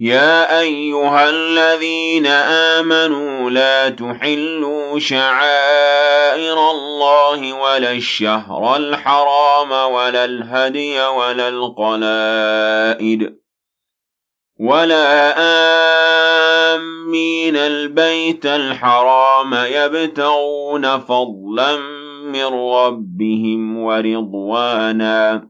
يا أيها الذين آمنوا لا تحلوا شعائر الله ولا الشهر الحرام ولا الهدي ولا القلائد ولا آمين البيت الحرام يبتغون فضلا من ربهم ورضوانا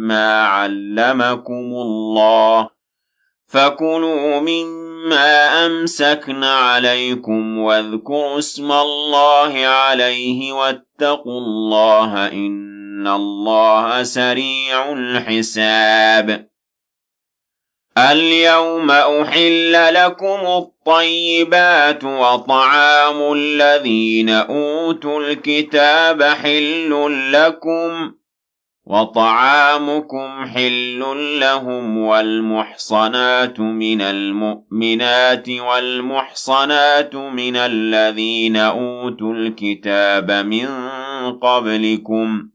مما علمكم الله فكلوا مما أمسكن عليكم واذكروا اسم الله عليه واتقوا الله إن الله سريع الحساب اليوم أحل لكم الطيبات وطعام الذين أوتوا الكتاب حل لكم وطعامكم حل لهم والمحصنات من المؤمنات والمحصنات من الذين أوتوا الكتاب من قبلكم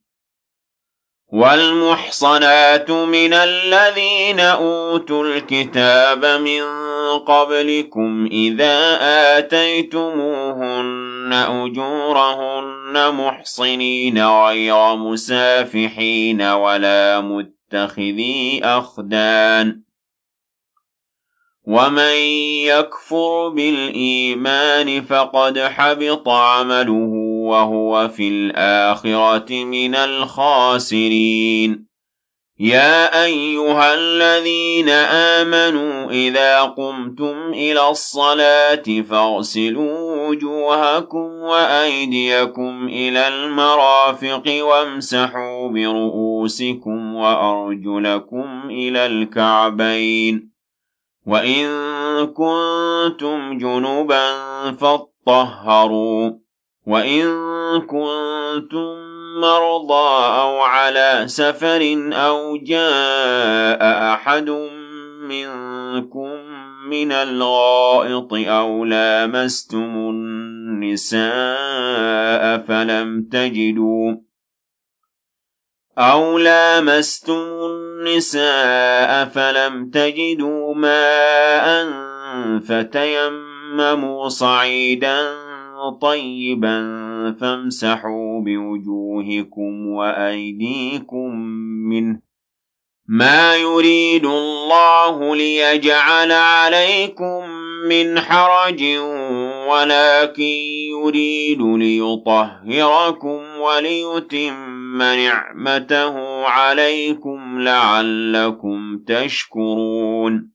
والمحصنات من الذين أوتوا الكتاب من قبلكم إذا آتيتموهن أجورهن محصنين غير مسافحين ولا متخذي أخدان ومن يكفر بالإيمان فقد حبط عمله وهو في الآخرة من الخاسرين. يا أيها الذين آمنوا إذا قمتم إلى الصلاة فاغسلوا وجوهكم وأيديكم إلى المرافق وامسحوا برؤوسكم وأرجلكم إلى الكعبين. وإن كنتم جنبا فاطهروا. وإن كنتم مرضى أو على سفر أو جاء أحد منكم من الغائط أو لامستم النساء فلم تجدوا أو لامستم النساء فلم تجدوا ماء فتيمموا صعيدا طيبا فامسحوا بوجوهكم وأيديكم منه. ما يريد الله ليجعل عليكم من حرج ولكن يريد ليطهركم وليتم نعمته عليكم لعلكم تشكرون.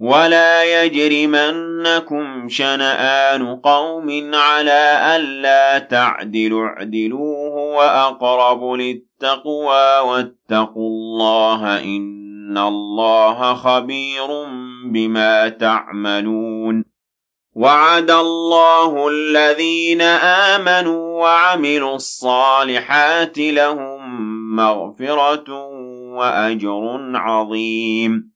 ولا يجرمنكم شنآن قوم على ألا تعدلوا اعدلوه وأقرب للتقوى واتقوا الله إن الله خبير بما تعملون وعد الله الذين آمنوا وعملوا الصالحات لهم مغفرة وأجر عظيم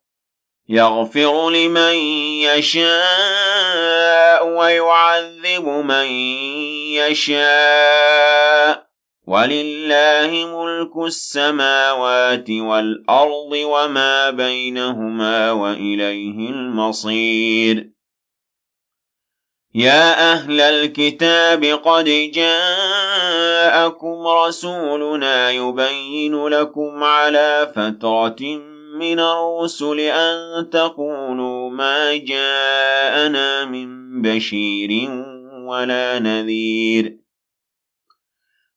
يغفر لمن يشاء ويعذب من يشاء. ولله ملك السماوات والأرض وما بينهما وإليه المصير. يا أهل الكتاب قد جاءكم رسولنا يبين لكم على فترة من الرسل أن تقولوا ما جاءنا من بشير ولا نذير.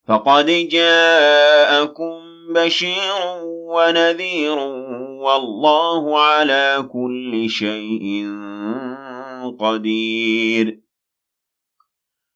فقد جاءكم بشير ونذير والله على كل شيء قدير.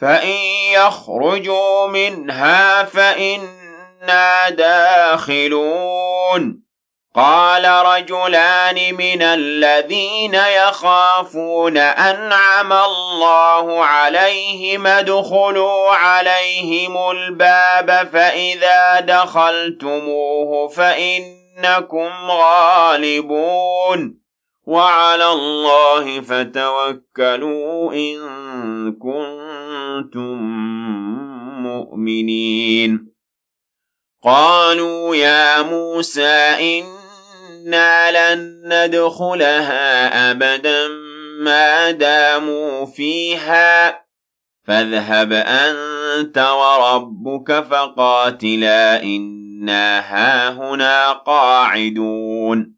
فإن يخرجوا منها فإنا داخلون قال رجلان من الذين يخافون أنعم الله عليهم ادخلوا عليهم الباب فإذا دخلتموه فإنكم غالبون وعلى الله فتوكلوا إن كنتم مؤمنين. قالوا يا موسى إنا لن ندخلها أبدا ما داموا فيها. فاذهب أنت وربك فقاتلا إنا هاهنا قاعدون.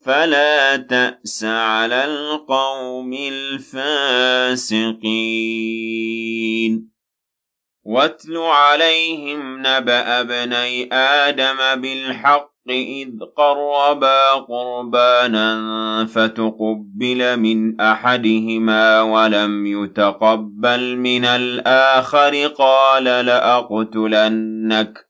فلا تأس على القوم الفاسقين واتل عليهم نبأ ابني آدم بالحق إذ قربا قربانا فتقبل من أحدهما ولم يتقبل من الآخر قال لأقتلنك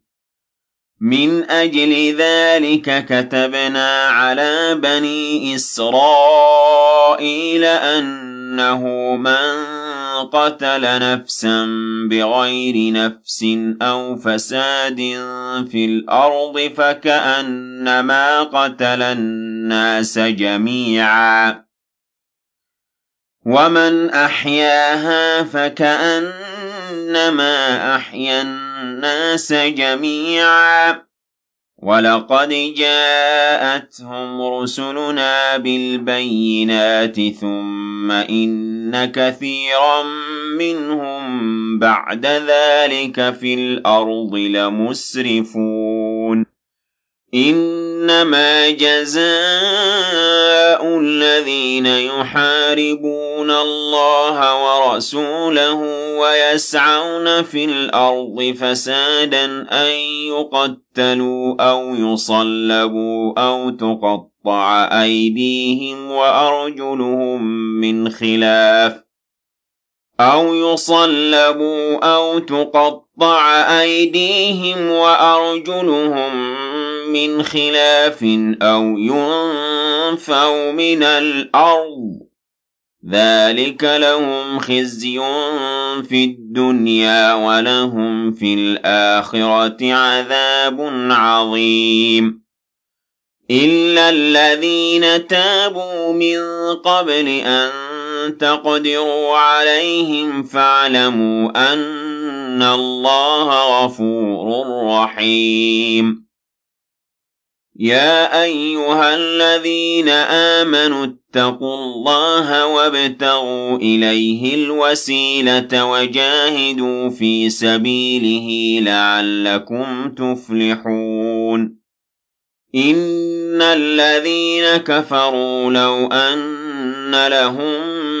من أجل ذلك كتبنا على بني إسرائيل أنه من قتل نفسا بغير نفس أو فساد في الأرض فكأنما قتل الناس جميعا. ومن أحياها فكأنما أحيا الناس جميعا. ولقد جاءتهم رسلنا بالبينات ثم إن كثيرا منهم بعد ذلك في الأرض لمسرفون. إنما جزاء الذين يحاربون الله ورسوله ويسعون في الأرض فسادا أن يقتلوا أو يصلبوا أو تقطع أيديهم وأرجلهم من خلاف أو يصلبوا أو تقطع أيديهم وأرجلهم من خلاف أو ينفوا من الأرض. ذلك لهم خزي في الدنيا ولهم في الآخرة عذاب عظيم. إلا الذين تابوا من قبل أن تقدروا عليهم فاعلموا أن الله غفور رحيم. يا أيها الذين آمنوا اتقوا الله وابتغوا إليه الوسيلة وجاهدوا في سبيله لعلكم تفلحون. إن الذين كفروا لو أن لهم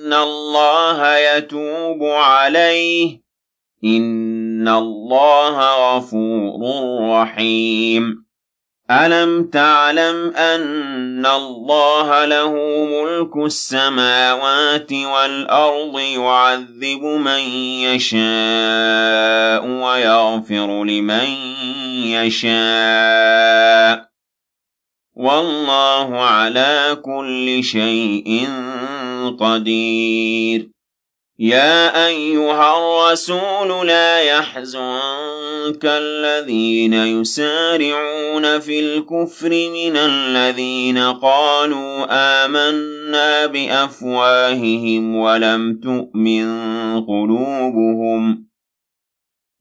إن الله يتوب عليه إن الله غفور رحيم ألم تعلم أن الله له ملك السماوات والأرض يعذب من يشاء ويغفر لمن يشاء والله على كل شيء قدير. يا أيها الرسول لا يحزنك الذين يسارعون في الكفر من الذين قالوا آمنا بأفواههم ولم تؤمن قلوبهم.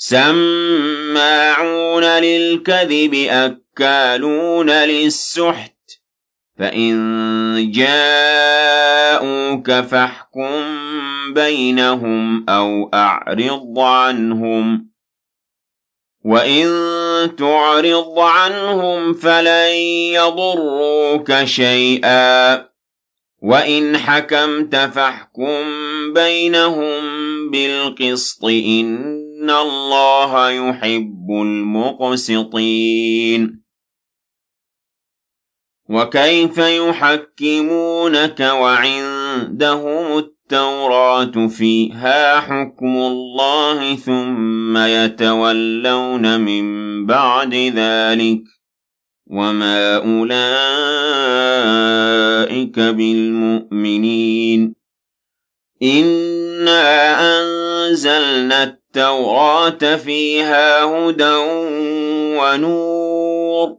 سماعون للكذب أكالون للسحت. فإن جاءوك فاحكم بينهم أو أعرض عنهم. وإن تعرض عنهم فلن يضروك شيئا. وإن حكمت فاحكم بينهم بالقسط إن الله يحب المقسطين. وكيف يحكمونك وعندهم التوراة؟ فيها حكم الله ثم يتولون من بعد ذلك. وما أولئك بالمؤمنين إنا أنزلنا التوراة فيها هدى ونور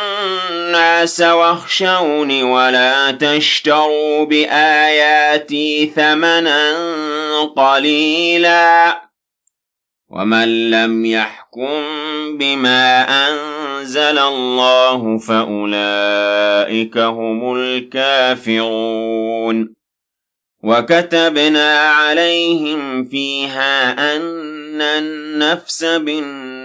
الناس واخشوني ولا تشتروا بآياتي ثمنا قليلا. ومن لم يحكم بما أنزل الله فأولئك هم الكافرون. وكتبنا عليهم فيها أن النفس بالنفس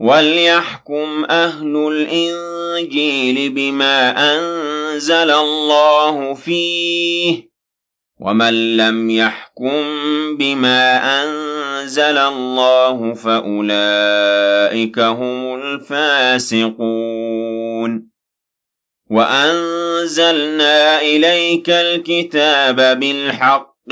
وليحكم أهل الإنجيل بما أنزل الله فيه ومن لم يحكم بما أنزل الله فأولئك هم الفاسقون وأنزلنا إليك الكتاب بالحق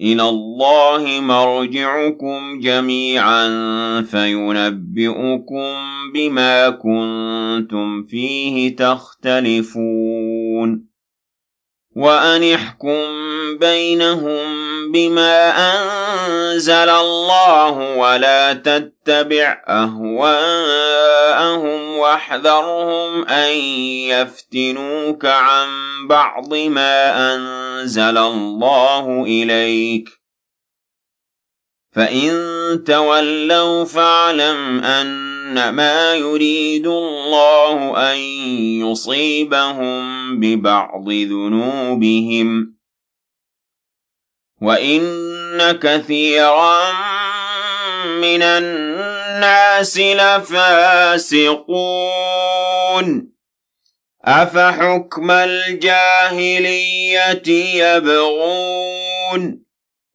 إلى الله مرجعكم جميعا فينبئكم بما كنتم فيه تختلفون. وأن احكم بينهم بما أنزل الله ولا تتبع أهواءهم واحذرهم أن يفتنوك عن بعض ما أنزل الله إليك. فإن تولوا فاعلم أنما يريد الله أن يصيبهم ببعض ذنوبهم. وإن كثيرا من الناس لفاسقون. أفحكم الجاهلية يبغون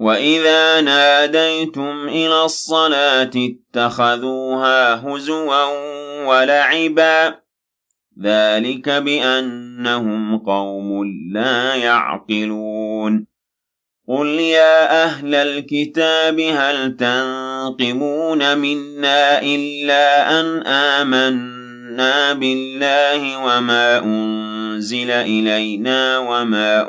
واذا ناديتم إلى الصلاه اتخذوها هزوا ولعبا ذلك بانهم قوم لا يعقلون قل يا أهل الكتاب هل تنقمون منا الا ان امنا بالله وما انزل الينا وما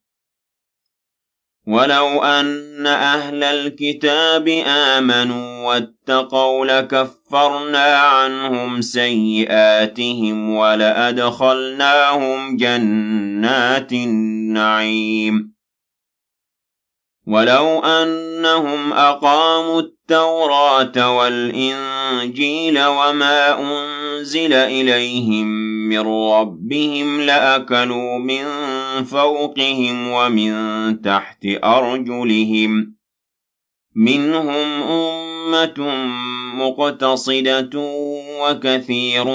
ولو أن أهل الكتاب آمنوا واتقوا لكفرنا عنهم سيئاتهم ولأدخلناهم جنات النعيم ولو أنهم أقاموا التوراة والإنجيل وما أنزل إليهم من ربهم لأكلوا من فوقهم ومن تحت أرجلهم منهم أمة مقتصدة وكثير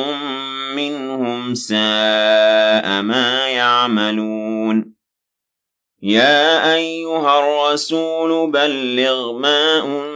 منهم ساء ما يعملون يا أيها الرسول بلغ ما أنزل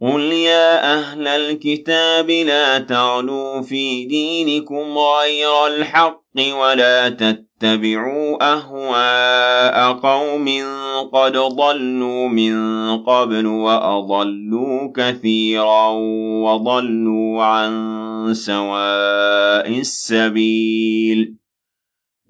قل يا أهل الكتاب لا تعلوا في دينكم غير الحق ولا تتبعوا أهواء قوم قد ضلوا من قبل وأضلوا كثيرا وضلوا عن سواء السبيل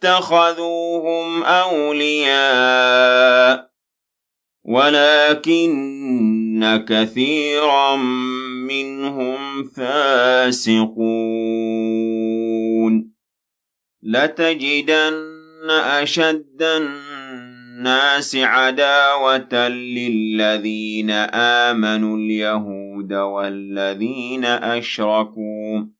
اتخذوهم أولياء ولكن كثيرا منهم فاسقون. لتجدن أشد الناس عداوة للذين آمنوا اليهود والذين أشركوا.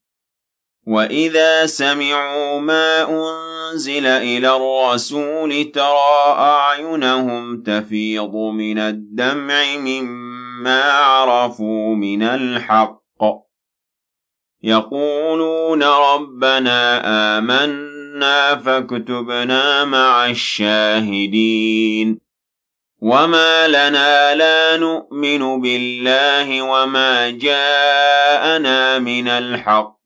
وإذا سمعوا ما أنزل إلى الرسول ترى أعينهم تفيض من الدمع مما عرفوا من الحق يقولون ربنا آمنا فاكتبنا مع الشاهدين وما لنا لا نؤمن بالله وما جاءنا من الحق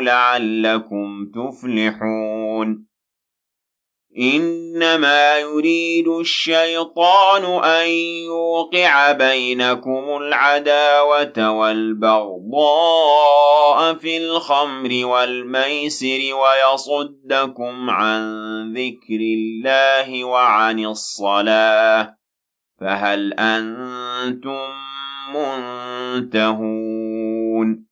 لعلكم تفلحون. إنما يريد الشيطان أن يوقع بينكم العداوة والبغضاء في الخمر والميسر ويصدكم عن ذكر الله وعن الصلاة. فهل أنتم منتهون؟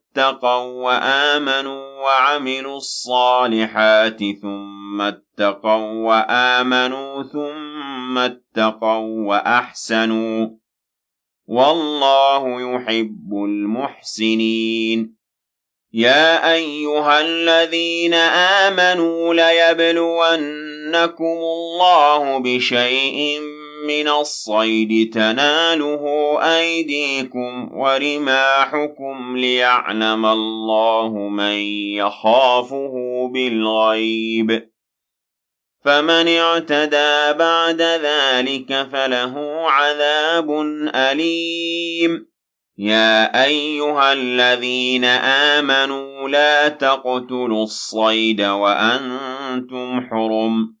اتقوا وآمنوا وعملوا الصالحات ثم اتقوا وآمنوا ثم اتقوا وأحسنوا والله يحب المحسنين. يا أيها الذين آمنوا ليبلونكم الله بشيء من الصيد تناله أيديكم ورماحكم ليعلم الله من يخافه بالغيب. فمن اعتدى بعد ذلك فله عذاب أليم. يا أيها الذين آمنوا لا تقتلوا الصيد وأنتم حرم.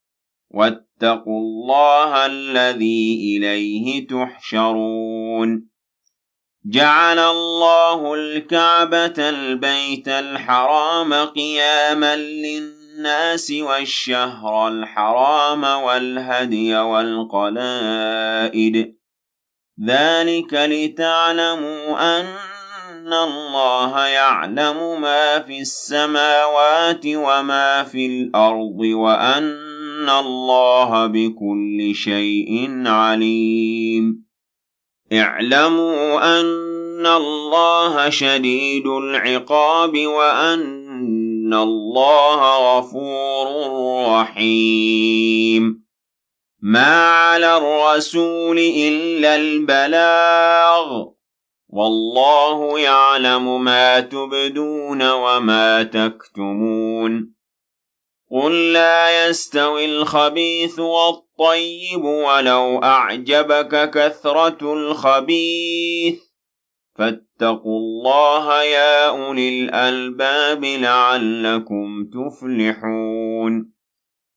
واتقوا الله الذي إليه تحشرون. جعل الله الكعبة البيت الحرام قياما للناس والشهر الحرام والهدي والقلائد. ذلك لتعلموا أن الله يعلم ما في السماوات وما في الأرض وأن الله بكل شيء عليم. اعلموا أن الله شديد العقاب وأن الله غفور رحيم. ما على الرسول إلا البلاغ. والله يعلم ما تبدون وما تكتمون. قل لا يستوي الخبيث والطيب ولو أعجبك كثرة الخبيث فاتقوا الله يا أولي الألباب لعلكم تفلحون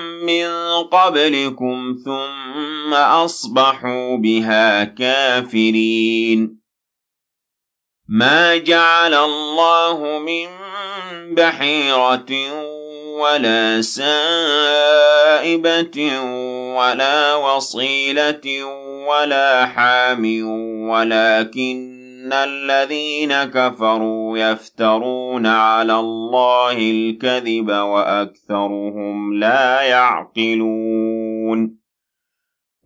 من قبلكم ثم أصبحوا بها كافرين. ما جعل الله من بحيرة ولا سائبة ولا وصيلة ولا حام ولكن إن الذين كفروا يفترون على الله الكذب وأكثرهم لا يعقلون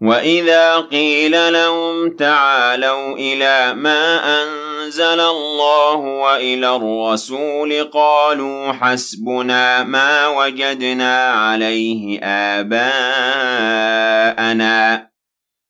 وإذا قيل لهم تعالوا إلى ما أنزل الله وإلى الرسول قالوا حسبنا ما وجدنا عليه آباءنا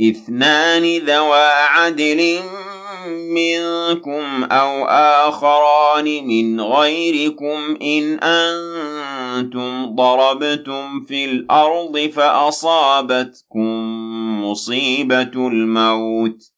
اثنان ذوى عدل منكم أو آخران من غيركم إن أنتم ضربتم في الأرض فأصابتكم مصيبة الموت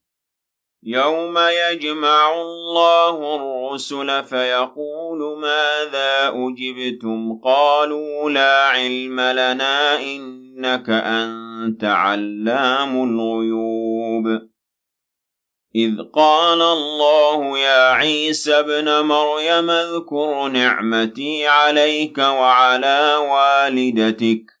يوم يجمع الله الرسل فيقول ماذا أجبتم قالوا لا علم لنا إنك أنت علام الغيوب إذ قال الله يا عيسى ابن مريم اذكر نعمتي عليك وعلى والدتك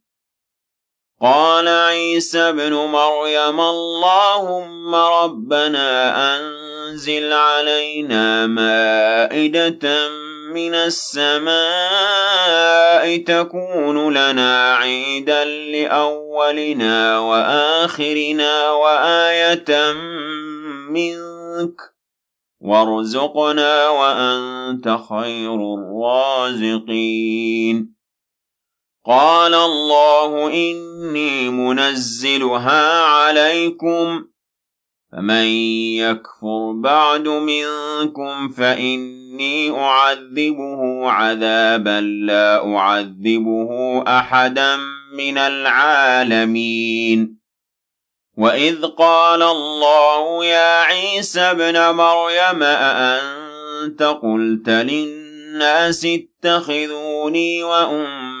قال عيسى ابن مريم اللهم ربنا أنزل علينا مائدة من السماء تكون لنا عيدا لأولنا وآخرنا وآية منك وارزقنا وأنت خير الرازقين قال الله إني منزلها عليكم فمن يكفر بعد منكم فإني أعذبه عذابا لا أعذبه أحدا من العالمين. وإذ قال الله يا عيسى ابن مريم أأنت قلت للناس اتخذوني وأمي